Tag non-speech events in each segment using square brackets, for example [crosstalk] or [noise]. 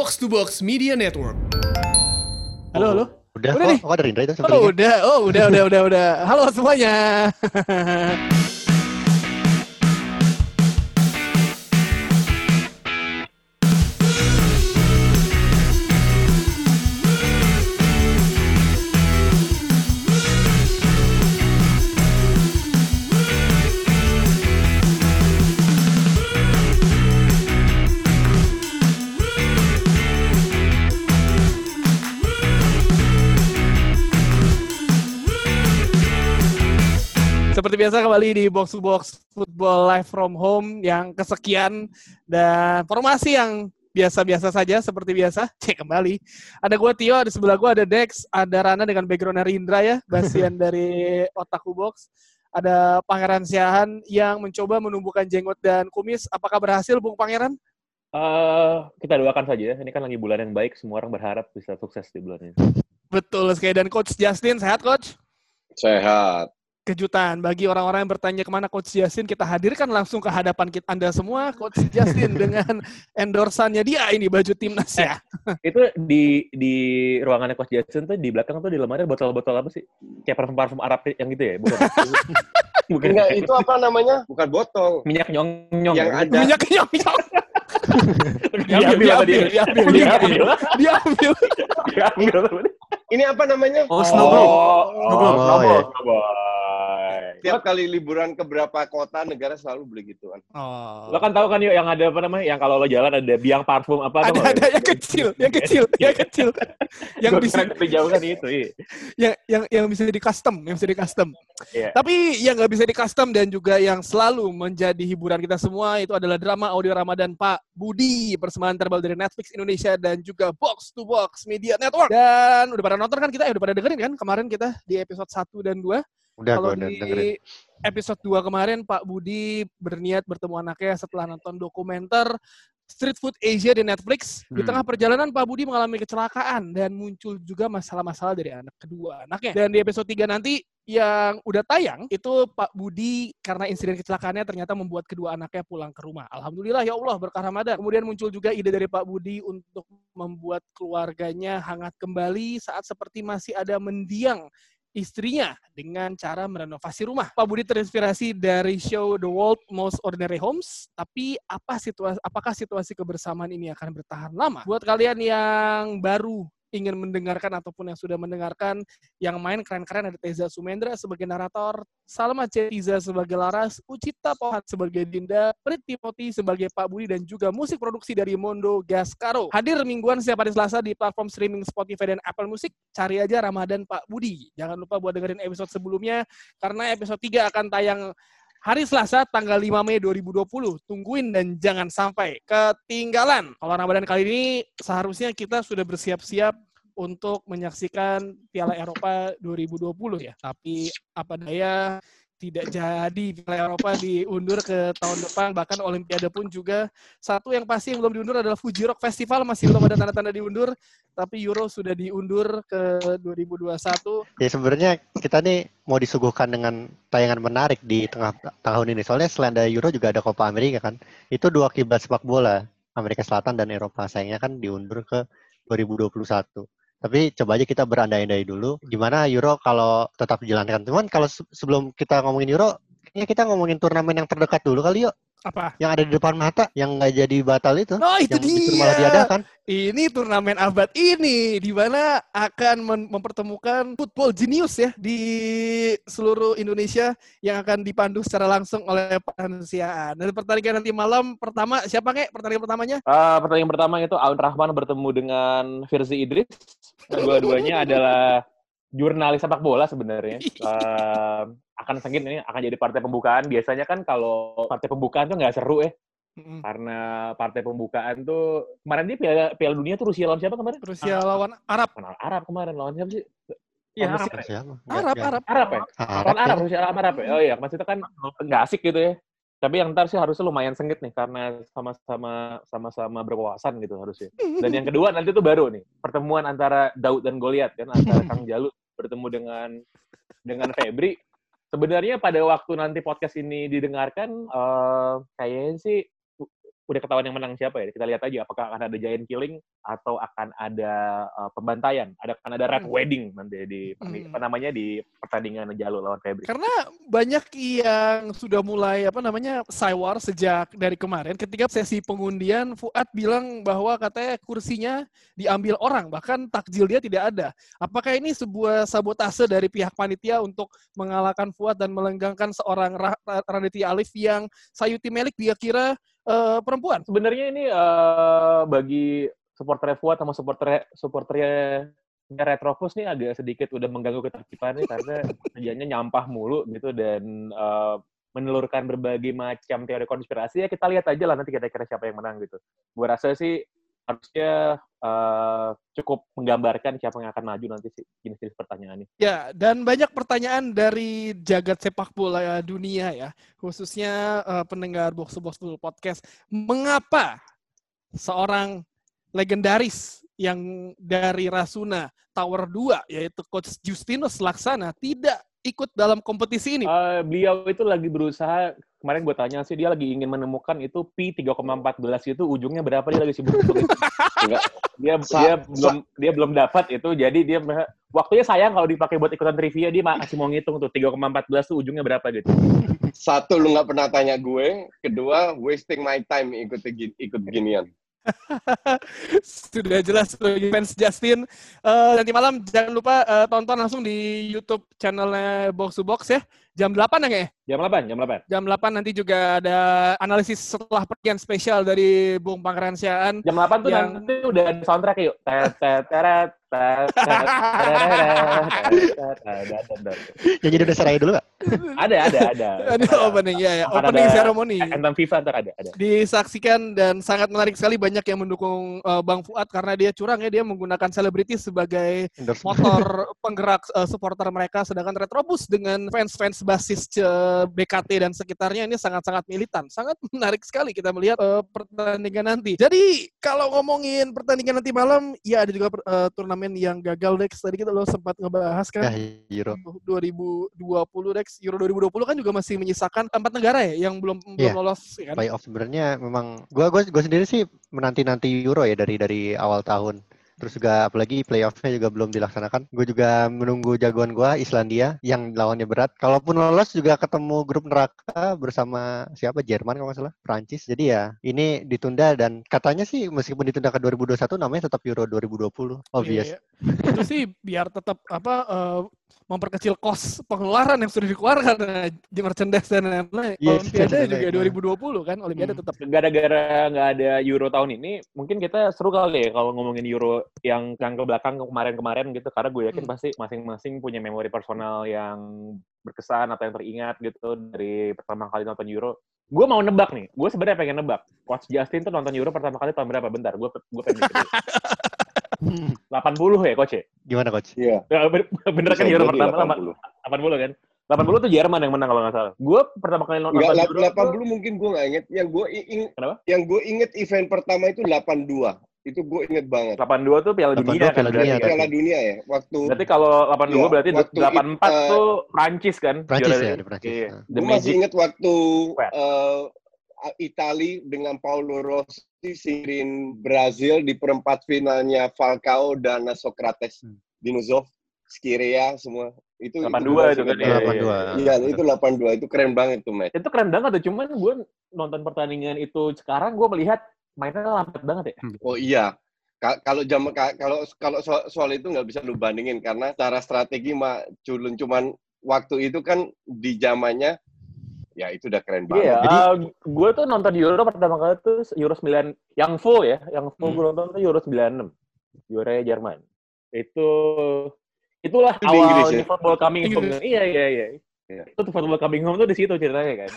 Box to Box Media Network. Halo, halo. Udah, Udah kok, nih. kok ada Rindra itu Oh, udah. Oh, udah, udah, udah, udah. Halo semuanya. [laughs] biasa kembali di Box to Box Football Live from Home yang kesekian dan formasi yang biasa-biasa saja seperti biasa. [laughs] Cek kembali. Ada gue Tio, ada sebelah gue ada Dex, ada Rana dengan background Rindra ya, basian dari Otaku Box. Ada Pangeran Siahan yang mencoba menumbuhkan jenggot dan kumis. Apakah berhasil, Bung Pangeran? Eh, kita doakan saja. Ini kan lagi bulan yang baik, semua orang berharap bisa sukses di bulan ini. Betul sekali. Dan Coach Justin, sehat Coach? Sehat. Kejutan bagi orang-orang yang bertanya ke mana Coach Justin kita hadirkan langsung ke hadapan kita Anda semua Coach Justin [laughs] dengan endorsannya dia ini baju timnas ya. Itu di di ruangannya Coach Jason tuh di belakang tuh di lemari ada botol-botol apa sih? Kayak parfum-parfum Arab yang gitu ya? Bukan. [laughs] Bukan. Enggak, itu apa namanya? Bukan botol. Minyak nyong-nyong. Yang ya? ada. Minyak kenyang-kenyang. [laughs] Diambil sama dia. diambil, Diambil. diambil, diambil. Diambil sama dia. Ini apa namanya? Oh, snowball. Oh, Snowball. snowball. Oh, snowball. Tiap kali liburan ke berapa kota negara selalu beli gituan. Oh. Lo kan tahu kan yuk yang ada apa namanya? Yang kalau lo jalan ada biang parfum apa? ada ada yang kecil, yang kecil, [laughs] yang kecil. yang Gua bisa kira dari jauh kan itu. Iya. yang yang yang bisa di custom, yang bisa di custom. Iya. Tapi yang nggak bisa di custom dan juga yang selalu menjadi hiburan kita semua itu adalah drama audio Ramadan Pak Budi persembahan terbaru dari Netflix Indonesia dan juga Box to Box Media Network. Dan udah pada nonton kan kita, ya udah pada dengerin kan kemarin kita di episode 1 dan 2. Udah, Kalau di dengerin. episode 2 kemarin Pak Budi berniat bertemu anaknya setelah nonton dokumenter Street Food Asia di Netflix. Di Hmm. tengah perjalanan Pak Budi mengalami kecelakaan dan muncul juga masalah-masalah dari anak kedua anaknya. Dan di episode 3 nanti yang udah tayang itu Pak Budi karena insiden kecelakaannya ternyata membuat kedua anaknya pulang ke rumah. Alhamdulillah ya Allah berkah Ramadan. Kemudian muncul juga ide dari Pak Budi untuk membuat keluarganya hangat kembali saat seperti masih ada mendiang istrinya dengan cara merenovasi rumah. Pak Budi terinspirasi dari show The World Most Ordinary Homes, tapi apa situasi apakah situasi kebersamaan ini akan bertahan lama? Buat kalian yang baru ingin mendengarkan ataupun yang sudah mendengarkan yang main keren-keren ada Teza Sumendra sebagai narator, Salma Cetiza sebagai Laras, Ucita Pohat sebagai Dinda, Prit Timothy sebagai Pak Budi dan juga musik produksi dari Mondo Gascaro. Hadir mingguan setiap hari Selasa di platform streaming Spotify dan Apple Music. Cari aja Ramadan Pak Budi. Jangan lupa buat dengerin episode sebelumnya karena episode 3 akan tayang hari Selasa tanggal 5 Mei 2020. Tungguin dan jangan sampai ketinggalan. Kalau Ramadan kali ini seharusnya kita sudah bersiap-siap untuk menyaksikan Piala Eropa 2020 ya. Tapi apa daya tidak jadi Piala Eropa diundur ke tahun depan bahkan Olimpiade pun juga satu yang pasti yang belum diundur adalah Fuji Rock Festival masih belum ada tanda-tanda diundur tapi Euro sudah diundur ke 2021 Ya sebenarnya kita nih mau disuguhkan dengan tayangan menarik di tengah tahun ini. Soalnya selain ada Euro juga ada Copa Amerika kan. Itu dua kiblat sepak bola Amerika Selatan dan Eropa. Sayangnya kan diundur ke 2021. Tapi coba aja kita berandai-andai dulu gimana Euro kalau tetap dijalankan. Cuman kalau se- sebelum kita ngomongin Euro, kayaknya kita ngomongin turnamen yang terdekat dulu kali yuk. Apa? Yang ada di depan mata, yang nggak jadi batal itu. Oh itu yang justru malah dia. diadakan. Ini turnamen abad ini di mana akan mempertemukan football genius ya di seluruh Indonesia yang akan dipandu secara langsung oleh Pansiaan. Dan pertandingan nanti malam pertama siapa kek pertandingan pertamanya? Eh, pertandingan pertama itu Aun Rahman bertemu dengan Firzi Idris. Dua-duanya [laughs] adalah jurnalis sepak bola sebenarnya. [laughs] Eh, akan sengit ini akan jadi partai pembukaan. Biasanya kan kalau partai pembukaan tuh nggak seru ya, Mm-mm. karena partai pembukaan tuh kemarin dia Piala, Piala Dunia tuh Rusia lawan siapa kemarin? Rusia lawan Arab. Kenal Arab kemarin lawan siapa sih? Iya, Lawan Arab. Mesir. Siapa? Nggak- Arab, nggak- Arab. Arab ya? Arab Lawan Arab, ya. Rusia lawan Arab ya? Oh iya, maksudnya kan nggak asik gitu ya. Tapi yang ntar sih harusnya lumayan sengit nih karena sama-sama sama-sama berwawasan gitu harusnya. Dan yang kedua nanti tuh baru nih pertemuan antara Daud dan Goliat kan antara Kang Jalu bertemu dengan dengan Febri. Sebenarnya pada waktu nanti podcast ini didengarkan eh kayaknya sih udah ketahuan yang menang siapa ya. Kita lihat aja apakah akan ada giant killing atau akan ada uh, pembantaian. Ada akan ada red Hmm. wedding nanti di Hmm. apa namanya di pertandingan Jalur lawan Febri. Karena banyak yang sudah mulai apa namanya war sejak dari kemarin ketika sesi pengundian Fuad bilang bahwa katanya kursinya diambil orang bahkan takjil dia tidak ada. Apakah ini sebuah sabotase dari pihak panitia untuk mengalahkan Fuad dan melenggangkan seorang Ra- Ra- Raditya Alif yang Sayuti Melik dia kira eh, perempuan? Sebenarnya ini eh, bagi supporter Fuad sama supporter supporternya Retropus nih agak sedikit udah mengganggu ketertiban nih karena kerjanya nyampah mulu gitu dan eh, menelurkan berbagai macam teori konspirasi ya kita lihat aja lah nanti kira-kira siapa yang menang gitu. Gue rasa sih harusnya eh, cukup menggambarkan siapa yang akan maju nanti sih jenis-jenis pertanyaannya. Ya, dan banyak pertanyaan dari jagat sepak bola dunia ya, khususnya eh, pendengar Box to Box Football Podcast. Mengapa seorang legendaris yang dari Rasuna Tower 2, yaitu Coach Justinus Laksana, tidak ikut dalam kompetisi ini? Eh, beliau itu lagi berusaha kemarin gue tanya sih dia lagi ingin menemukan itu pi 3,14 itu ujungnya berapa dia lagi sibuk itu. Enggak. dia Sa- dia belum dia belum dapat itu jadi dia waktunya sayang kalau dipakai buat ikutan trivia dia masih mau ngitung tuh 3,14 tuh ujungnya berapa gitu. Satu lu nggak pernah tanya gue, kedua wasting my time ikut ikut ginian. Sudah jelas sebagai fans Justin. Eh, nanti malam jangan lupa eh, tonton langsung di YouTube channelnya Box to Box ya. Jam 8 ya nggak ya? Jam 8, jam 8. Jam 8 nanti juga ada analisis setelah pergian spesial dari Bung Pangeran Siaan. Jam 8 tuh Yang- nanti udah ada soundtrack yuk. Tet, tet, teret. Ya jadi udah serai dulu gak? Ada, ada, ada. Ada opening ya, ya. Opening ceremony. Anthem FIFA ntar ada, ada. Disaksikan dan sangat menarik sekali banyak yang mendukung eh, Bang Fuad karena dia curang ya dia menggunakan selebriti sebagai motor penggerak eh, supporter mereka sedangkan Retrobus dengan fans-fans basis eh, BKT dan sekitarnya ini sangat-sangat militan. Sangat [laughs] menarik sekali kita melihat eh, pertandingan nanti. Jadi kalau ngomongin pertandingan nanti malam ya ada juga eh, turnamen yang gagal Dex. Tadi kita lo sempat ngebahas kan Ya, Euro. 2020 Dex Euro 2020 kan juga masih menyisakan empat negara ya yang belum belum Iya. lolos ya kan? Playoff sebenarnya memang gua gua gua sendiri sih menanti-nanti Euro ya dari dari awal tahun. Terus juga apalagi playoffnya juga belum dilaksanakan. Gue juga menunggu jagoan gua Islandia yang lawannya berat. Kalaupun lolos juga ketemu grup neraka bersama siapa Jerman kalau nggak salah, Prancis. Jadi ya ini ditunda dan katanya sih meskipun ditunda ke 2021 namanya tetap Euro 2020. Obvious. Iya, itu sih biar tetap apa eh, memperkecil kos pengeluaran yang sudah dikeluarkan eh, di merchandise dan lain-lain. Yes, Olimpiade dan juga lain-lain. 2020 kan, Olimpiade Hmm. tetap. gara-gara nggak ada Euro tahun ini, mungkin kita seru kali ya kalau ngomongin Euro yang yang ke belakang kemarin-kemarin gitu, karena gue yakin Hmm. pasti masing-masing punya memori personal yang berkesan atau yang teringat gitu dari pertama kali nonton Euro. Gue mau nebak nih, gue sebenarnya pengen nebak. Coach Justin tuh nonton Euro pertama kali tahun berapa? Bentar, gue gue pengen. [laughs] [laughs] 80 ya, Coach ya? Gimana coach? Iya. Ya, ben- Bener kan Euro pertama 80. 80 kan? 80 tuh Jerman yang menang kalau nggak salah. Gue pertama kali nonton Euro tuh- 80 mungkin gue nggak inget. Yang gue inget, Kenapa? yang gue inget event pertama itu 82. Itu gue inget banget. 82 tuh Piala 82 Dunia kan Piala Dunia? Piala Dunia ya. Waktu Berarti kalau 82 Iya, berarti waktu 84 it- eh, tuh Prancis kan? Prancis ya, di Prancis. Iya. Gue masih inget waktu Wet. Eh, Itali dengan Paulo Rossi sirin Brazil di perempat finalnya Falcao dan Socrates, Hmm. Dinuzov, Skirea semua. Itu 82 itu itu kan, iya, masih iya, ingat. iya. Iya, itu 82. Itu keren banget tuh match. Itu keren banget tuh, cuman gue nonton pertandingan itu sekarang gue melihat mainnya lambat banget ya. Oh iya. Ka- Kalau jam ka- kalau kalau soal, soal itu nggak bisa lu bandingin karena cara strategi mah culun cuman waktu itu kan di zamannya ya itu udah keren banget. Iya, Jadi- gue tuh nonton Euro pertama kali tuh Euro 9 yang full ya, yang full Hmm. gue nonton tuh Euro 96. Juaranya Jerman. Itu itulah Itu di Inggris awal ya? football coming home. Inggris. Iya, iya, iya. Iya. Itu tuh football coming home tuh di situ ceritanya kan.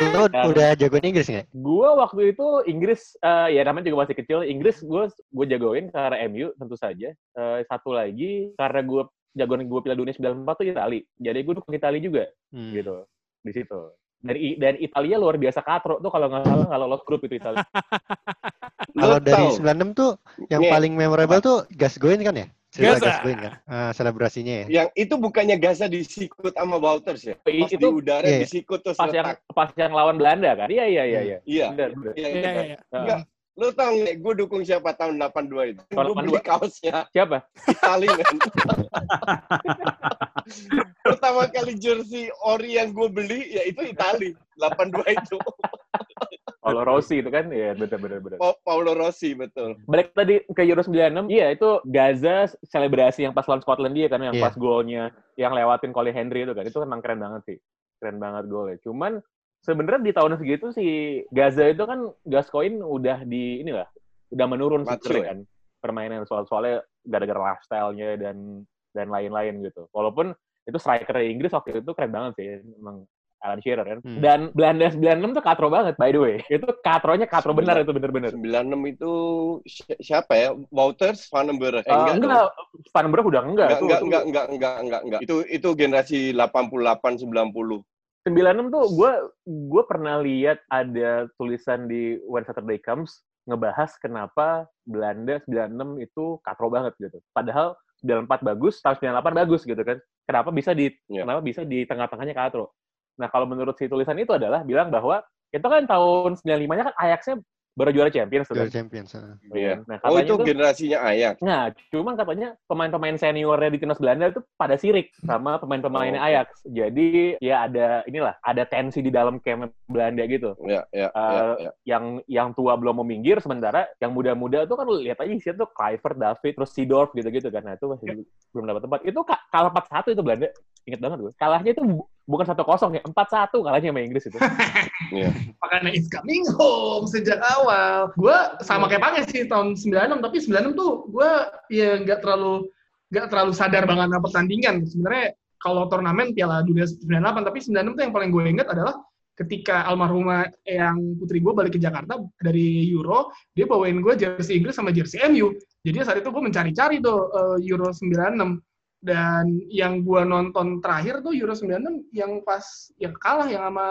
Lu Dan- udah jagoan Inggris nggak? Gua waktu itu Inggris eh, ya namanya juga masih kecil. Inggris gue gue jagoin karena MU tentu saja. Eh, satu lagi karena gue jagoan gue Piala Dunia 94 tuh Itali. Jadi gue dukung Itali juga Hmm. gitu di situ. Dari dan Italia luar biasa katro tuh kalau nggak salah kalau lolos grup itu Italia. [laughs] Kalau dari tahu, 96 tuh yang Nih, paling memorable tuh Gascoigne kan ya? Cerita Gaza. Gascoigne kan? Ah, selebrasinya ya. Yang itu bukannya Gaza disikut sama Wouters ya? I- Pas di itu udara iya. disikut terus pas yang letak. pas yang lawan Belanda kan? Iya iya iya iya. Iya. Benar, benar. Iya, Lu tau nggak, gue dukung siapa tahun 82 itu? Tahun Gue beli 82. kaosnya Siapa? Itali, men. Pertama kali jersey ori yang gue beli, ya itu Itali. 82 itu. Paulo Rossi itu kan? Iya, benar benar benar. Pa- Paulo Rossi, betul. Balik tadi ke Euro 96, iya itu Gaza selebrasi yang pas lawan Scotland dia kan yang Iya. pas golnya yang lewatin Colin Henry itu kan. Itu emang keren banget sih. Keren banget golnya. Cuman sebenarnya di tahun segitu si Gaza itu kan Gascoigne udah di inilah udah menurun sih ya? kan permainan soal-soalnya gara-gara lifestyle-nya dan dan lain-lain gitu. Walaupun itu striker Inggris waktu itu keren banget sih emang Alan Shearer kan. Hmm. Dan Belanda 96 tuh katro banget by the way. Itu katronya katro benar itu bener-bener. 96 itu si- siapa ya? Wouters, Van den Burg. Eh, Eh, enggak. Van den Broek udah enggak. enggak, Itu- enggak, itu- enggak, enggak, enggak, enggak, enggak. Itu itu generasi 88 90. 96 tuh gue gue pernah lihat ada tulisan di When Saturday Comes ngebahas kenapa Belanda 96 itu katro banget gitu. Padahal 94 bagus, tahun 98 bagus gitu kan. Kenapa bisa di Iya. kenapa bisa di tengah-tengahnya katro? Nah, kalau menurut si tulisan itu adalah bilang bahwa itu kan tahun 95-nya kan Ajax-nya baru juara Champions tuh kan. Juara Champions. ah. Iya. Nah, Oh, katanya itu tuh generasinya Ajax. Nah, cuman katanya pemain-pemain seniornya di timnas Belanda itu pada sirik sama pemain-pemainnya Oh. Ajax. Jadi ya ada inilah, ada tensi di dalam camp Belanda gitu. Ya, ya, ya, Eh, ya. Yang yang tua belum mau minggir, sementara yang muda-muda tuh kan lihat aja isinya tuh Kluivert, David, terus Seedorf gitu-gitu kan. Nah, itu masih belum dapat tempat. Itu ka- kalah 4-1 itu Belanda. Ingat banget gue. Kalahnya itu bu- bukan 1-0 ya, 4-1 kalahnya sama Inggris itu. [laughs] Makanya it's coming home sejak awal. Gue sama kayak Pange sih tahun 96, tapi 96 tuh gue ya nggak terlalu nggak terlalu sadar banget sama pertandingan. Sebenarnya kalau turnamen Piala Dunia 98, tapi 96 tuh yang paling gue ingat adalah ketika almarhumah yang putri gue balik ke Jakarta dari Euro, dia bawain gue jersey Inggris sama jersey MU. Jadi saat itu gue mencari-cari tuh eh, Euro 96 dan yang gue nonton terakhir tuh Euro 96 yang pas yang kalah yang sama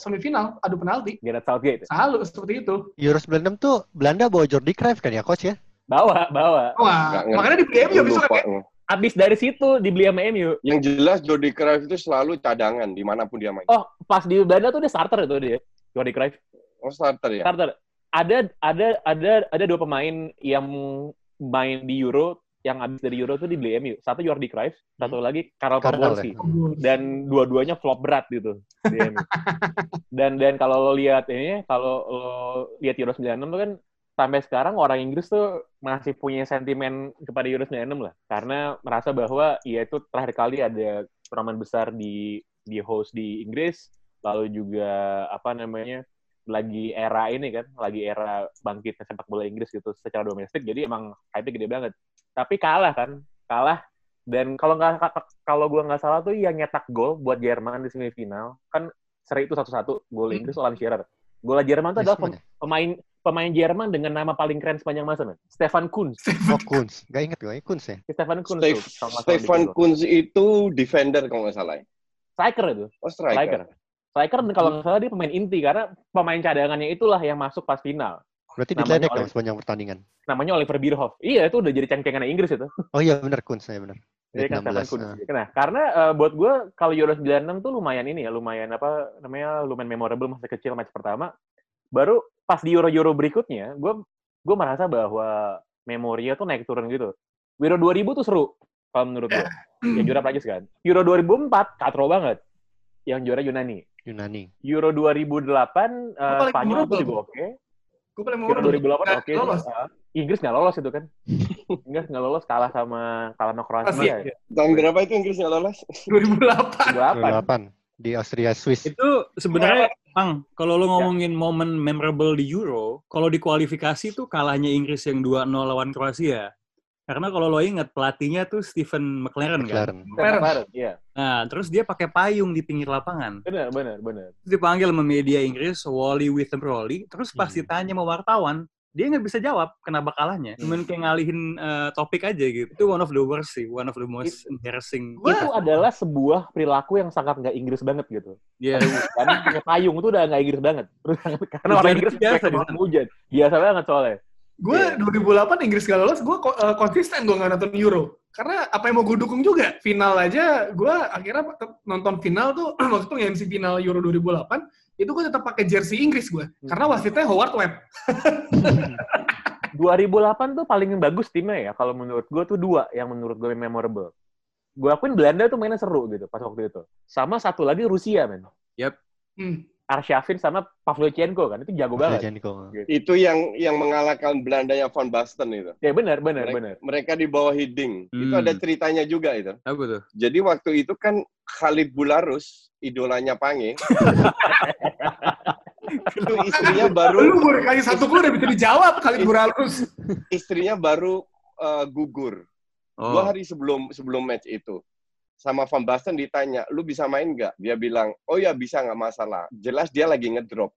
semifinal adu penalti. Gareth Southgate. Selalu seperti itu. Euro 96 tuh Belanda bawa Jordi Cruyff kan ya, coach ya? Bawa, bawa. Wah, makanya di MU Gua habis lupa. itu Abis dari situ dibeli sama MU. Yang jelas Jordi Cruyff itu selalu cadangan di mana pun dia main. Oh, pas di Belanda tuh dia starter itu dia. Jordi Cruyff. Oh, starter ya? Starter. Ada ada ada ada dua pemain yang main di Euro yang abis dari Euro tuh dibeli MU. Satu Jordi Cruyff, satu lagi Karel Poborski. ya. Dan dua-duanya flop berat gitu di MU. [laughs] dan dan kalau lo lihat ini, kalau lo lihat Euro 96 tuh kan sampai sekarang orang Inggris tuh masih punya sentimen kepada Euro 96 lah. Karena merasa bahwa ya itu terakhir kali ada turnamen besar di di host di Inggris, lalu juga apa namanya lagi era ini kan, lagi era bangkitnya sepak bola Inggris gitu secara domestik, jadi emang hype gede banget. Tapi kalah kan, kalah. Dan kalau nggak kalau gua nggak salah tuh yang nyetak gol buat Jerman di semifinal kan seri itu satu-satu gol Inggris Alan Shearer. Gol Jerman itu adalah pem- pemain pemain Jerman dengan nama paling keren sepanjang masa, men. Stefan Kunz. [laughs] Oh, Kunz. Gak inget gue, Kunz ya? Stefan Kunz Stef- tuh. Stefan. Kunz itu defender kalau nggak salah. ya? Striker itu. Oh, Striker. striker. Striker dan kalau nggak salah dia pemain inti karena pemain cadangannya itulah yang masuk pas final. Berarti Namanya diledek dong sepanjang pertandingan. Namanya Oliver Bierhoff. Iya, itu udah jadi cengkengan Inggris itu. Oh iya benar Kunz, ya benar. Jadi kan 16, Kunz. ah. Nah, karena eh, buat gue kalau Euro 96 tuh lumayan ini ya, lumayan apa namanya, lumayan memorable masa kecil match pertama. Baru pas di Euro-Euro berikutnya, gue gue merasa bahwa memorinya tuh naik turun gitu. Euro 2000 tuh seru kalau menurut gue. Yang juara Prancis kan. Euro 2004 katro banget. Yang juara Yunani. Yunani. Euro 2008 eh, paling Spanyol tuh juga oke. Gue paling mau Euro 2008 Nggak oke. lolos. Ah, Inggris nggak lolos itu kan. [laughs] Inggris nggak lolos kalah sama kalah sama Kroasia. Ya. Tahun berapa itu Inggris nggak lolos? 2008. 2008. 8 di Austria Swiss. Itu sebenarnya Pang, kalau lo ngomongin momen memorable di Euro, kalau di kualifikasi tuh kalahnya Inggris yang 2-0 lawan Kroasia. Karena kalau lo ingat pelatihnya tuh Stephen McLaren kan. McLaren. Parent, Iya. Nah, terus dia pakai payung di pinggir lapangan. Benar, benar, benar. Terus dipanggil sama media Inggris, Wally Witherley. Terus pas Hmm. ditanya sama wartawan, dia nggak bisa jawab kenapa kalahnya. Cuman kayak ngalihin eh, topik aja gitu. Itu one of the worst sih, one of the most embarrassing. Itu adalah sebuah perilaku yang sangat nggak Inggris banget gitu. Iya. Karena pakai payung itu udah nggak Inggris banget. Karena orang Inggris biasa biasa di sana. hujan. Biasa banget soalnya. Gue Iya. 2008 Inggris gak lolos, gue eh, konsisten gue nggak nonton Euro. Karena apa yang mau gue dukung juga. Final aja, gue akhirnya nonton final tuh, [clears throat] waktu itu MC final Euro 2008, itu gue tetap pakai jersey Inggris gue. Karena wasitnya Howard Webb. [laughs] 2008 tuh paling bagus timnya ya kalau menurut gue tuh dua yang menurut gue memorable. Gue akuin Belanda tuh mainnya seru gitu pas waktu itu. Sama satu lagi Rusia men. Hmm. Arshavin sama Pavlyuchenko kan itu jago banget. Janiko. Itu yang yang mengalahkan Belandanya Van Basten itu. Ya benar benar Mereka, benar. mereka di bawah Hiding. Itu Hmm. ada ceritanya juga itu. Apa tuh? Jadi waktu itu kan Khalid Bularus, idolanya Pange, [laughs] itu istrinya baru Lu baru kali satu udah bisa dijawab kali Buralus. istrinya baru uh, gugur Oh. dua hari sebelum sebelum match itu. Sama Van Basten ditanya, lu bisa main nggak? Dia bilang, oh ya bisa nggak masalah. Jelas dia lagi ngedrop.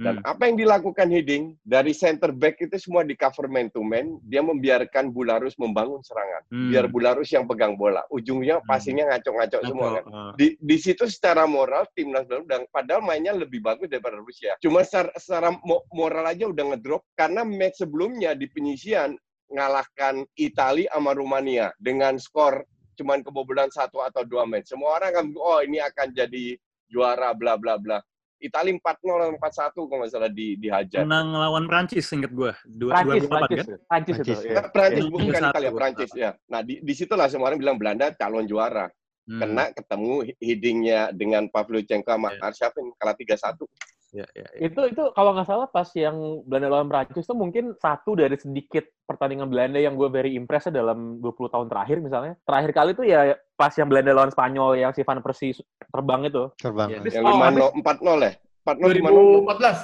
Dan Hmm. apa yang dilakukan Hiding dari center back itu semua di cover man to man, dia membiarkan Bularus membangun serangan. Hmm. Biar Bularus yang pegang bola. Ujungnya Hmm. passingnya ngaco-ngaco semua kan. Oh. Di, di situ secara moral timnas Belanda padahal mainnya lebih bagus daripada Rusia. Cuma secara, secara mo- moral aja udah ngedrop karena match sebelumnya di penyisian ngalahkan Italia sama Rumania dengan skor cuman kebobolan satu atau dua match. Semua orang kan oh ini akan jadi juara bla bla bla. Italia 4-0 4-1 kalau nggak salah di dihajar. Menang lawan Prancis inget gua. Dua, Prancis, 2008 Prancis, kan? Prancis itu. Prancis. iya. Nah, Prancis Iya, bukan Italia, gua Prancis ya. Nah, di di situlah semua orang bilang Belanda calon juara. Hmm. Kena ketemu hidingnya dengan Pavlyuchenko sama Iya. Arshavin kalah 3-1. Ya, ya, ya. Itu itu kalau nggak salah pas yang Belanda lawan Prancis itu mungkin satu dari sedikit pertandingan Belanda yang gue very impressed dalam 20 tahun terakhir misalnya. Terakhir kali itu ya pas yang Belanda lawan Spanyol yang si Van Persie terbang itu. Terbang. Iya. Yang Oh, 5-0, 4-0 ya? 4-0 5-0. 2014.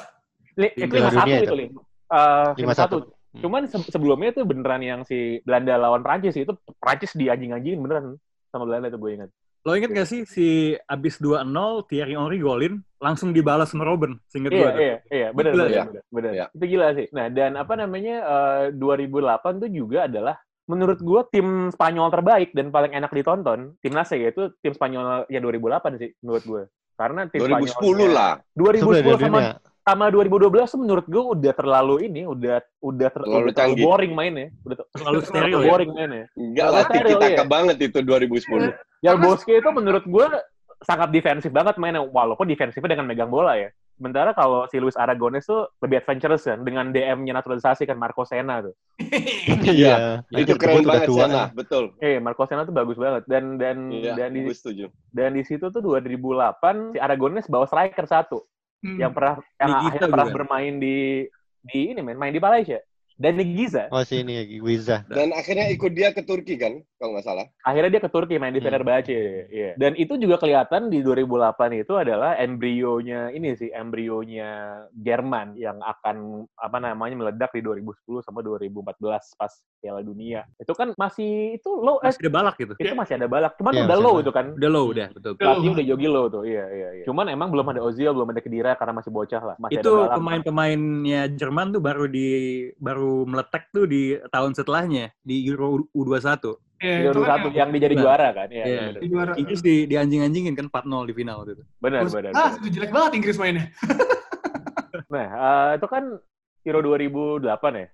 Li- itu Piala 5-1 Dunia itu, itu. Lim. Eh, 5-1. 5-1. Cuman se- sebelumnya itu beneran yang si Belanda lawan Prancis itu Prancis di anjing-anjingin beneran sama Belanda itu gue ingat. Lo inget gak sih si abis 2-0 Thierry Henry golin langsung dibalas sama Robben, seinget Iya, gua tuh. iya, iya, benar, benar, ya? benar. Iya. Itu gila sih. Nah, dan apa namanya, eh, 2008 tuh juga adalah menurut gua tim Spanyol terbaik dan paling enak ditonton, timnasnya ya, itu tim Spanyol ya 2008 sih menurut gue. Karena tim 2010 Spanyolnya- lah. 2010 Sebelah sama dunia. sama 2012 tuh menurut gue udah terlalu ini, udah udah, ter- Terlalu udah terlalu canggih. boring mainnya. Udah ter- Terlalu steril ya. boring mainnya. Enggak lah, tiki iya. banget itu 2010. Yalbowski itu menurut gue sangat defensif banget mainnya, walaupun defensifnya dengan megang bola ya. Sementara kalau si Luis Aragones tuh lebih adventurous kan, dengan DM-nya naturalisasi kan Marco Senna tuh. [laughs] Iya. Itu Yang keren banget tua. Senna, betul. Eh, Marco Senna tuh bagus banget dan dan Iya, dan di setuju. dan di situ tuh 2008 si Aragones bawa striker satu Hmm. yang pernah yang akhirnya pernah juga. bermain di di ini men, main di Malaysia. Dan di Giza, Oh si ini Wiza. Dan akhirnya ikut dia ke Turki kan, kalau nggak salah. akhirnya dia ke Turki main di Hmm. Fenerbahce. Iya. Dan itu juga kelihatan di 2008 itu adalah embrionya ini sih, embrionya Jerman yang akan apa namanya meledak di 2010 sama 2014 pas Piala Dunia. Itu kan masih itu low eh, Masih ada balak gitu. itu masih ada balak. Cuman Iya, udah low itu kan. Udah low udah, betul. Udah Pelatih udah jogi low tuh. Iya, iya, iya. Cuman emang belum ada Ozil, belum ada Kedira karena masih bocah lah. Masih itu pemain-pemainnya Jerman tuh baru di baru meletek tuh di tahun setelahnya di Euro U21. Ya, Di itu kan 21 yang dia jadi Iya. juara kan. Iya, Iya. bener. yang juara. Inggris di, di anjing-anjingin kan 4-0 di final waktu itu. benar, Terus, benar. Ah, itu jelek banget Inggris mainnya. [laughs] Nah, eh, itu kan Euro 2008 ya.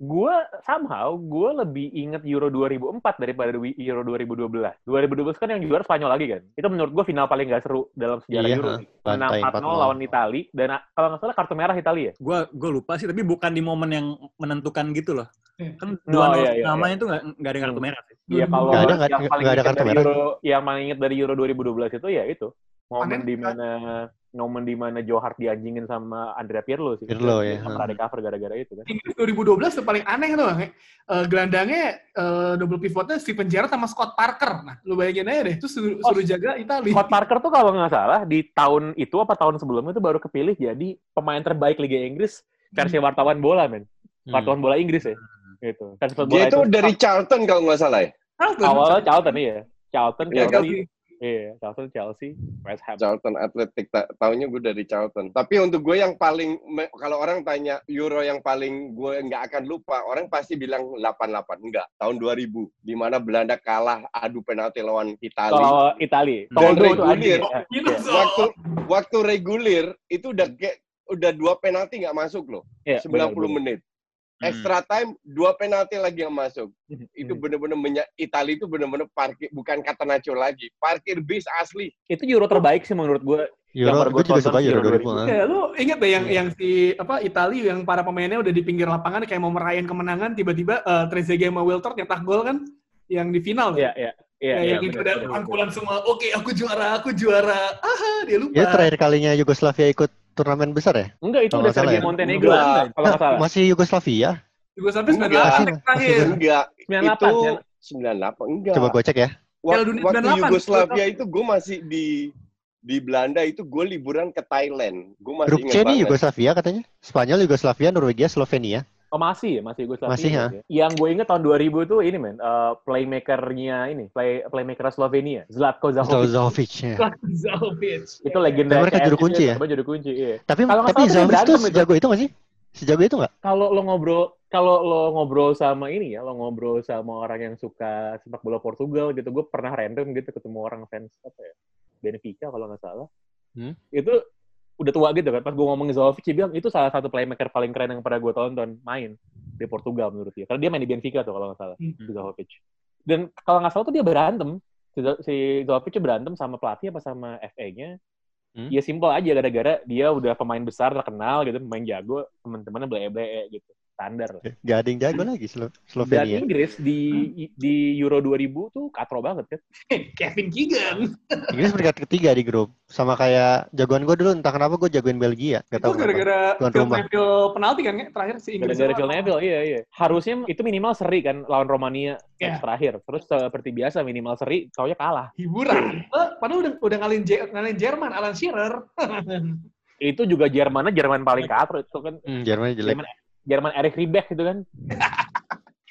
Gue somehow gue lebih inget Euro 2004 daripada Euro 2012. 2012 kan yang juara Spanyol lagi kan. Itu menurut gue final paling gak seru dalam sejarah Iya, Euro. Menang Bantai 4-0 4-0. lawan Itali dan kalau nggak salah kartu merah Italia ya. Gua gua lupa sih, tapi bukan di momen yang menentukan gitu loh. Iya. Kan Oh, 2-0 iya, iya, namanya itu nggak nggak ada kartu merah sih. Iya kalau Nggak ada, yang nggak paling ada inget kartu dari merah. Euro yang paling inget dari Euro 2012 itu ya itu momen di mana momen di mana Joe Hart dianjingin sama Andrea Pirlo sih. Pirlo, ya. pernah recover gara-gara itu kan. Inggris 2012 tuh paling aneh tuh, Bang. Eh, gelandangnya eh, double pivotnya Steven Gerrard sama Scott Parker. Nah, lu bayangin aja deh, terus suruh, Oh. suruh jaga Italia. Scott Parker tuh kalau nggak salah di tahun itu apa tahun sebelumnya itu baru kepilih jadi pemain terbaik Liga Inggris versi wartawan bola men. Hmm. Wartawan bola Inggris ya. Gitu. Versi bola Dia itu dari Charlton kalau nggak salah ya. Charlton. awalnya Charlton iya. Charlton, Iya, Chelsea. Iya, Charlton, Chelsea, West Ham. Charlton Athletic. Ta tahunya gue dari Charlton. Tapi untuk gue yang paling, kalau orang tanya Euro yang paling gue nggak akan lupa, orang pasti bilang 88. Enggak, tahun 2000. Di mana Belanda kalah adu penalti lawan Italia. Kalau Italia, Dan Toldo ya. Gitu, Iya. Waktu waktu reguler itu udah kayak udah dua penalti nggak masuk loh. Iya, 90 benar, benar. menit. Extra time dua penalti lagi yang masuk. Itu Hmm. bener-bener menya Italia itu bener-bener parkir bukan kata Nacho lagi, parkir bis asli. Itu Euro terbaik sih menurut gue. Yang Euro, gue gua juga suka Euro Euro 2000. ah. Ya, lu inget deh yang Iya. yang si apa Italia yang para pemainnya udah di pinggir lapangan kayak mau merayakan kemenangan tiba-tiba eh Trezeguet sama Wiltord nyetak gol kan yang di final Iya, iya. Iya, Ya, iya, yang itu bener, udah bener, rangkulan semua. Oke, aku juara, aku juara. Ah, dia lupa. Ya terakhir kalinya Yugoslavia ikut turnamen besar ya? Enggak, itu udah Sergei ya? Montenegro. Enggak. Kalau nggak salah. Masih Yugoslavia? Enggak. 98 Masih- terakhir. Enggak, 98. itu ya. 98 enggak. Coba gue cek ya. Dunia waktu 98. Yugoslavia itu gue masih di di Belanda itu gue liburan ke Thailand. Gue masih Grup ingat C. Yugoslavia katanya. Spanyol, Yugoslavia, Norwegia, Slovenia. Oh masih ya, masih Yugoslavia. Masih, ya. Yang gue inget tahun 2000 tuh ini men, eh, playmakernya ini, play playmaker Slovenia, Zlatko Zahovic. Zahovic ya. Zahovic. Itu legenda mereka juru kunci ya? Coba juru kunci, iya. Tapi tapi Zahovic tuh sejago itu nggak sih? Sejago itu nggak? Kalau lo ngobrol, kalau lo ngobrol sama ini ya, lo ngobrol sama orang yang suka sepak bola Portugal gitu, gue pernah random gitu ketemu orang fans apa ya, Benfica kalau nggak salah. Hmm. Itu udah tua gitu kan. Pas gue ngomongin Zahovic, dia bilang itu salah satu playmaker paling keren yang pernah gue tonton main di Portugal menurut dia. Karena dia main di Benfica tuh kalau nggak salah, Hmm. si Zahovic. Dan kalau nggak salah tuh dia berantem. Si, si berantem sama pelatih apa sama FA-nya. Hmm. Ya simpel aja gara-gara dia udah pemain besar terkenal gitu, pemain jago, teman-temannya bleye-bleye gitu. Standar lah. Gak ada yang jago lagi Slo- Dan Slovenia. Inggris di di Euro 2000 tuh katro banget kan. [laughs] Kevin Keegan. Inggris peringkat ketiga di grup. Sama kayak jagoan gue dulu entah kenapa gue jagoin Belgia. Gak Itu gara-gara Phil. Neville penalti kan ya, terakhir si Inggris. Gara-gara Phil Neville, iya iya. Harusnya itu minimal seri kan lawan Romania match terakhir. Terus seperti biasa minimal seri, soalnya kalah. Hiburan. Eh, padahal udah udah ngalahin, Je- ngalahin Jerman, Alan Shearer. [laughs] Itu juga Jermannya Jerman paling katro itu kan. Hmm, Jerman jelek. Jerman Jerman Erik Ribbeck gitu kan. [laughs]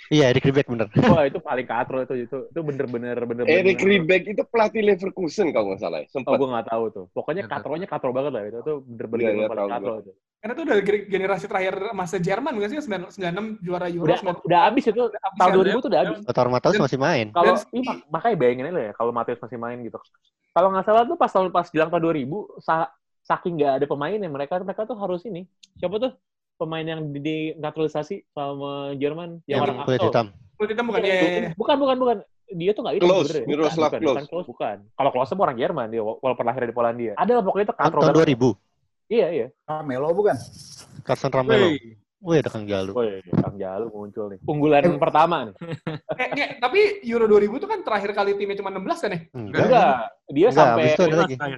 Iya, Erik Ribbeck bener. Wah, itu paling katro itu itu itu bener-bener bener Eric Ribbeck itu pelatih Leverkusen kalau nggak salah. ya. Oh, Sempat. gue nggak tahu tuh. Pokoknya katronya katro banget lah itu. Itu bener-bener yang iya, paling tahu katro itu. Karena itu udah ge- generasi terakhir masa Jerman bukan sih? 96 juara Euro. Udah 94. udah habis itu. Habis Tahun kan? 2000 tuh udah habis. Lothar Matthäus Dan- masih main. Kalau iya, mak- makanya bayangin aja ya kalau Matius masih main gitu. Kalau nggak salah tuh pas tahun pas jelang tahun 2000 sa- saking nggak ada pemain ya mereka mereka tuh harus ini. Siapa tuh pemain yang di, di naturalisasi sama Jerman yang, Yang orang kulit hitam. Kulit hitam bukan ya. ya, ya. Bukan bukan bukan. Dia tuh nggak itu Klose, sebenarnya. Miroslav bukan, Klose. bukan, Klose, bukan. Kalau Klose mah orang Jerman dia walaupun lahir di Polandia. Ada lah pokoknya itu Tahun katro tahun banget. 2000. Iya iya. Melo bukan? Carson Ramelo. Wey. Wih, ada Kang Jalu. Woi, Kang Jalu muncul nih. Unggulan pertama nih. [laughs] Eh, nge, tapi Euro 2000 itu kan terakhir kali timnya cuma 16 kan ya? Enggak. Enggak, dia Enggak, sampai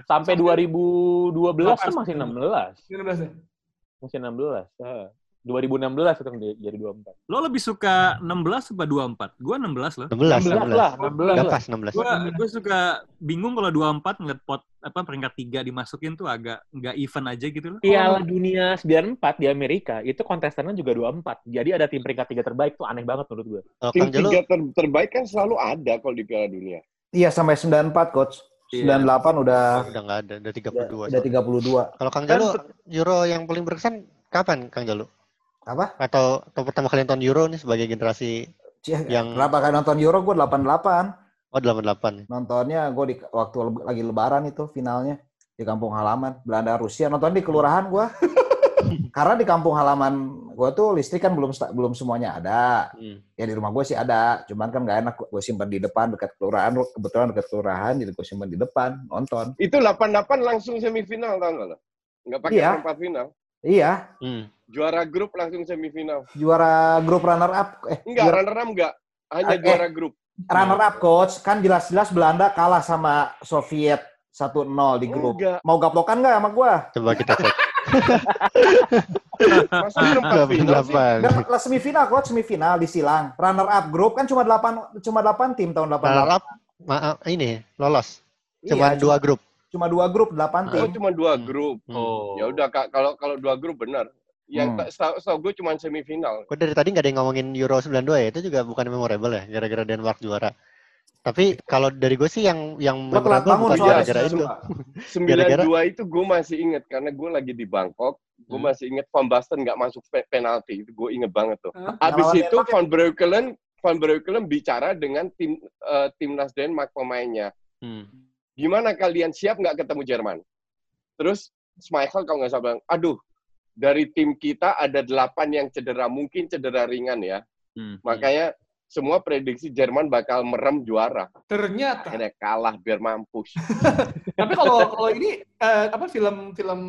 sampai 2012 kan masih 16. 16 ya? Masih 16. Heeh. 2016 itu kan jadi 24. Lo lebih suka 16 apa 24? Gua 16 loh. 16, 16 16. lah, 16 Udah lah. pas 16. Gua gue suka bingung kalau 24 ngeliat pot apa peringkat 3 dimasukin tuh agak nggak even aja gitu loh. Piala Dunia 94 di Amerika itu kontestannya juga 24. Jadi ada tim peringkat 3 terbaik tuh aneh banget menurut gue. Kalau Tim Kang Jalu, tiga ter- terbaik kan selalu ada kalau di Piala Dunia. Iya sampai 94 coach. Iya. 98 udah udah nggak ada, udah 32. udah 32. Kalau Kang Jalu, Euro yang paling berkesan kapan Kang Jalu? Apa? Atau, atau pertama kali nonton Euro nih sebagai generasi Cie, Yang- berapa kali nonton Euro gue 88. oh 88 Nontonnya gue di waktu lagi lebaran itu finalnya di kampung halaman Belanda Rusia nonton di kelurahan gue. [laughs] Karena di kampung halaman gue tuh listrik kan belum belum semuanya ada. Hmm. Ya di rumah gue sih ada, cuman kan nggak enak gue simpan di depan dekat kelurahan. Kebetulan dekat kelurahan jadi gue simpan di depan nonton. Itu 88 langsung semifinal tau nggak lo? Nggak pakai Iya. perempat final. Iya, Hmm. Juara grup langsung semifinal. juara grup runner up eh Enggak, juara- runner up enggak. Hanya Eh, juara grup. runner up coach kan jelas-jelas Belanda kalah sama Soviet 1-0 di grup. Enggak. Mau gaplokan nggak sama gua? Coba kita cek. Masa perempat final sih? 88. Dan lah semifinal coach, semifinal di Silang. Runner up grup kan cuma 8 cuma 8 tim tahun 88. Runner up, maaf, ini lolos. Cuma Iya, dua grup. Cuma dua grup 8 Oh, tim. cuma dua Hmm. grup. Oh. Ya udah Kak, kalau kalau dua grup benar. Yang Hmm. tak setahu gue cuma semifinal. Kok dari tadi nggak ada yang ngomongin Euro 92 ya? Itu juga bukan memorable ya, gara-gara Denmark juara. Tapi kalau dari gue sih yang yang Lo telat bangun soalnya gara-gara itu. 92. 92 itu gue masih inget karena gue lagi di Bangkok. Gue Hmm. masih inget Van Basten nggak masuk pe- penalti. Itu gue inget banget tuh. Habis Yang lawan itu Van Breukelen Van Breukelen bicara dengan tim eh, timnas Denmark pemainnya. Hmm. Gimana kalian siap nggak ketemu Jerman? Terus Schmeichel kalau nggak salah bilang, aduh, dari tim kita ada delapan yang cedera, mungkin cedera ringan ya. Hmm. Makanya semua prediksi Jerman bakal merem juara. Ternyata. Akhirnya kalah biar mampus. [laughs] Tapi kalau kalau ini eh, apa film film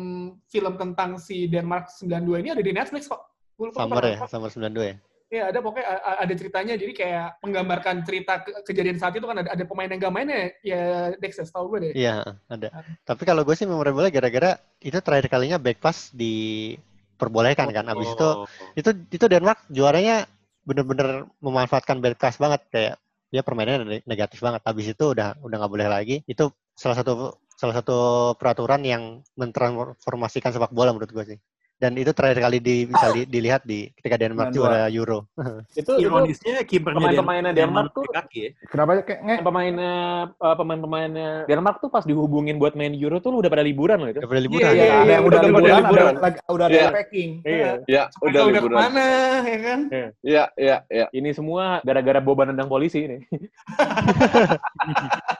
film tentang si Denmark 92 ini ada di Netflix kok. Lupa Summer ya. Summer 92 ya. Iya ada pokoknya ada ceritanya jadi kayak menggambarkan cerita ke- kejadian saat itu kan ada, ada pemain yang gak main ya, ya Dex ya, setahu gue deh. Iya, ada. Tapi kalau gue sih memorable gara-gara itu terakhir kalinya back pass diperbolehkan kan. Abis itu Oh. itu itu Denmark juaranya bener-bener memanfaatkan back pass banget kayak dia permainannya ne- negatif banget. Habis itu udah udah nggak boleh lagi. Itu salah satu salah satu peraturan yang mentransformasikan sepak bola menurut gue sih. Dan itu terakhir kali di, bisa li- dilihat di ketika Denmark 92. juara Euro. [laughs] Itu Ironisnya kipernya pemain-pemainnya Denmark tuh kaki ya. Kenapa kayak nge? pemainnya eh, pemain-pemainnya Denmark tuh pas dihubungin buat main Euro tuh lu udah pada liburan loh itu. Udah pada liburan. Iya, Iya, iya, ada yang udah udah liburan, ada liburan. lagi udah ada Iya. packing. Iya. Ya, Udah, liburan. ke mana ya kan? Iya, iya, iya. Ini semua gara-gara boban nendang polisi ini. [laughs]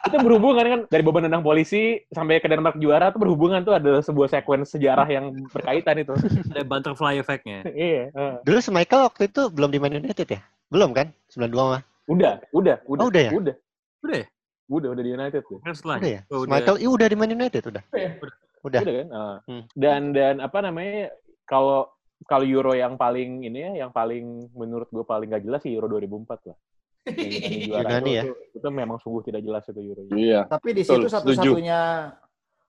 itu berhubungan kan dari boban nendang polisi sampai ke Denmark juara tuh berhubungan tuh ada sebuah sequence sejarah yang berkaitan itu. Ada butterfly effect-nya. [laughs] iya. eh. Dulu Michael waktu itu belum di Man United ya? Belum kan? 92 mah. Udah, udah, udah. Oh, udah ya? Udah, Udah ya? udah, udah di United tuh. Udah ya? Oh, Michael iya udah di Man United udah. Iya. Udah. Udah kan? Ah. Hmm. Dan dan apa namanya kalau kalau Euro yang paling ini ya, yang paling menurut gue paling gak jelas sih Euro 2004 lah. Yang Yunani juara Yunani itu, ya? itu, itu memang sungguh tidak jelas itu Euro. Iya. Tapi di situ satu-satunya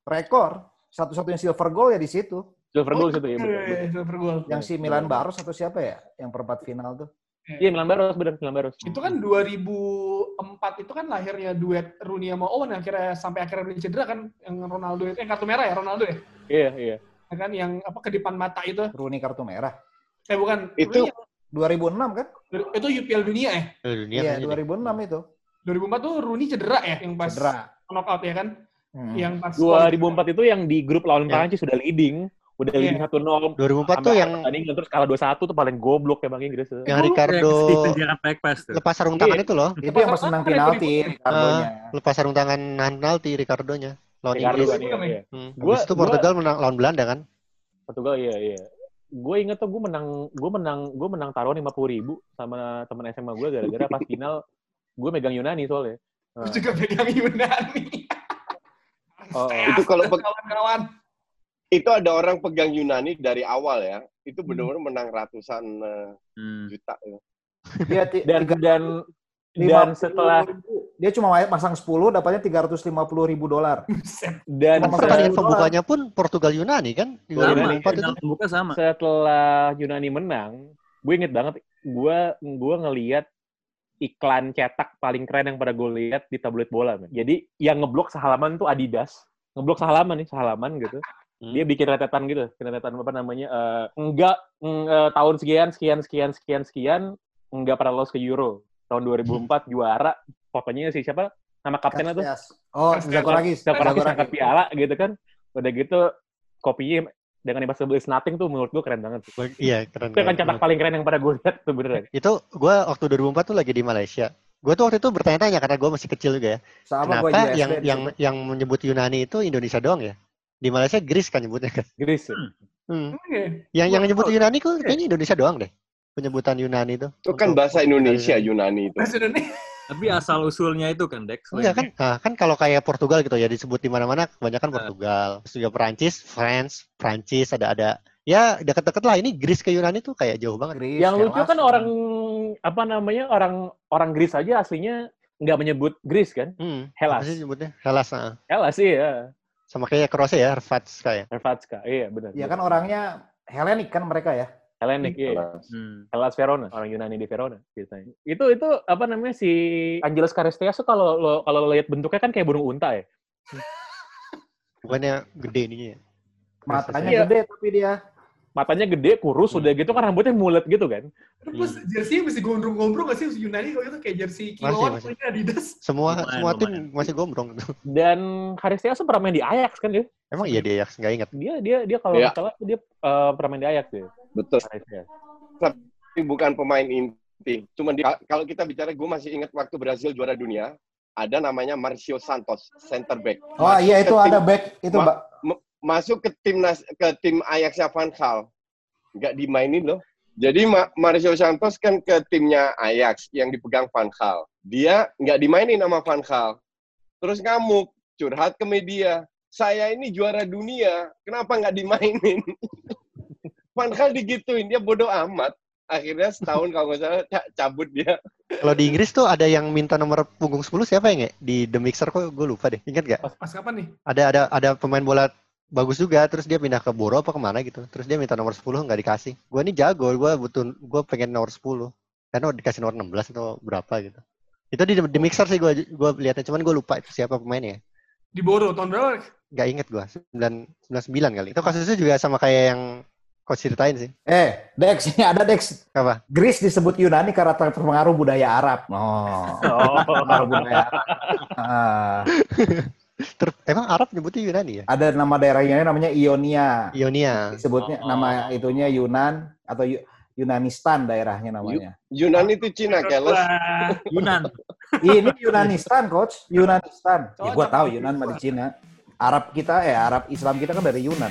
rekor, satu-satunya silver goal ya di situ. Silver goal situ ya. Iya, betul, iya, betul. silver goal. Yang si Milan Baros atau siapa ya? Yang perempat final tuh. Iya Milan Baros benar Milan Baros. Itu kan 2004 itu kan lahirnya duet Rooney sama Owen yang akhirnya sampai akhirnya Rooney cedera kan yang Ronaldo itu yang kartu merah ya Ronaldo ya. Iya iya. Ya kan yang apa kedipan mata itu. Rooney kartu merah. Eh bukan. Itu- Rooney 2006 kan? itu UPL dunia ya. Ke dunia Iya, kayaknya deh. 2006 itu. 2004 tuh Rooney cedera ya yang pas Cedera. knockout ya kan. Hmm. Yang pas 2004 itu yang di grup lawan Ya. Prancis sudah leading, udah Iya. leading 1-0. 2004 tuh yang pertandingan terus kalah 2-1 tuh paling goblok ya Bang Inggris yang Ricardo lepas sarung tangan Iya. itu loh. Itu yang pas menang penalti, Ricardo-nya. Lepas sarung tangan nahan penalti Ricardo-nya lawan Ricardo Inggris. kan iya, iya. Hmm. Gua- Habis itu gua- Portugal menang lawan Belanda kan? Portugal iya iya. Gue inget tuh gue menang gue menang gue menang taruhan lima puluh ribu sama temen SMA gue gara-gara pas final gue megang Yunani soalnya. Terus juga pegang Yunani. Oh, oh. Itu kalau kawan-kawan. Itu ada orang pegang Yunani dari awal ya. Itu benar-benar menang ratusan eh, Hmm. juta. ya. Dia dan dan dan setelah dia cuma masang 10 dapatnya 350 ribu dolar. Dan Pertandingan pembukanya pun Portugal Yunani kan? Sama, 2004 itu. Final pembuka sama. setelah Yunani menang, gue inget banget gue gue ngeliat iklan cetak paling keren yang pada gue lihat di tabloid bola. Men. Jadi yang ngeblok sehalaman tuh Adidas, ngeblok sehalaman nih sehalaman gitu. Hmm. Dia bikin rentetan gitu, rentetan apa namanya? eh, enggak mm, eh, tahun sekian sekian sekian sekian sekian enggak pernah lolos ke Euro. Tahun 2004 juara, fotonya si siapa? Nama kaptennya tuh. Oh. Zagorakis. Zagorakis angkat piala gitu kan. Udah gitu kopinya dengan bahasa English nothing tuh menurut gue keren banget. Iya, keren. Itu kan keren. cetak paling keren yang pada gue lihat tuh beneran. Itu gue waktu 2004 tuh lagi di Malaysia. Gue tuh waktu itu bertanya-tanya karena gue masih kecil juga ya. Sama gua Kenapa yang yang yang menyebut Yunani itu Indonesia doang ya? Di Malaysia Greece kan nyebutnya kan. Greece. ya? Hmm. Oke. Yang yang nyebut Yunani kok kayaknya Indonesia doang deh. Penyebutan Yunani itu. Itu kan bahasa Indonesia Yunani itu. Bahasa Indonesia. Tapi asal usulnya itu kan Dex. Enggak kan? Nah, kan kalau kayak Portugal gitu ya disebut di mana-mana kebanyakan Ah. Portugal. Terus juga Perancis, France, Prancis ada ada ya deket-deket lah. Ini Greece ke Yunani tuh kayak jauh banget. Greece, Yang lucu kan orang apa namanya orang orang Greece aja aslinya nggak menyebut Greece kan? Hmm. Hellas. Apa sih nyebutnya? Hellas. ah. Hellas sih ya. Sama kayak Kroasia ya, Hrvatska ya. Hrvatska. Iya benar. Ya kan orangnya Hellenic kan mereka ya. Hellenic iya. Hmm. Hellas Verona, orang Yunani di Verona ceritanya. Itu itu apa namanya si Angelos Karisteas tuh kalau lo kalau lo lihat bentuknya kan kayak burung unta ya. Bukannya gede ininya ya. Matanya Iya. gede tapi dia. Matanya gede, kurus, Hmm. udah gitu kan rambutnya mulet gitu kan. Terus jersey mesti gondrong-gondrong nggak sih Yunani kalau itu kayak jersey Masih, kilauan masih. punya Adidas. Semua Lumayan, semua tim masih gombrong tuh. Dan Karisteas tuh pernah main di Ajax kan dia. Emang iya dia ya, nggak ingat. Dia dia dia kalau nggak salah dia eh, pernah main di Ajax dia. Betul. Tapi bukan pemain inti. Cuma di- kalau kita bicara, gue masih ingat waktu Brasil juara dunia, ada namanya Marcio Santos, center back. Oh iya itu ada back itu Ma- Mbak. Masuk ke timnas ke tim Ajaxnya Van Gaal. nggak dimainin loh. Jadi Ma- Marcio Santos kan ke timnya Ajax yang dipegang Van Gaal. Dia nggak dimainin sama Van Gaal. Terus ngamuk, curhat ke media. Saya ini juara dunia, kenapa nggak dimainin? [laughs] Van Gaal digituin, dia bodoh amat. Akhirnya setahun kalau nggak salah ca- cabut dia. Kalau di Inggris tuh ada yang minta nomor punggung 10 siapa ya, nge? Di The Mixer kok gue lupa deh. Ingat gak? Pas kapan nih? Ada ada ada pemain bola bagus juga, terus dia pindah ke Boro apa ke mana gitu. Terus dia minta nomor 10 nggak dikasih. Gue ini jago, gue butuh gue pengen nomor 10. Karena dikasih nomor 16 atau berapa gitu. Itu di The Mixer sih gue gue lihatnya, cuman gue lupa itu siapa pemainnya. Di Boro tahun berapa? Gak inget gue, 99 kali. Itu kasusnya juga sama kayak yang coach ceritain sih. Eh, Dex, ini ada Dex. Apa? Greece disebut Yunani karena terpengaruh budaya Arab. Oh, [laughs] pengaruh budaya Arab. Ah, [laughs] Ter- emang Arab nyebutnya Yunani ya? ada nama daerah Yunani namanya Ionia. Ionia. Disebutnya Oh. nama itunya Yunan atau Yu- Yunanistan daerahnya namanya. Yunan itu Cina, Keles. Yunan. [laughs] Ini Yunanistan, coach. Yunanistan. Ya gua tahu Yunan mah di Cina. Arab kita eh Arab Islam kita kan dari Yunan.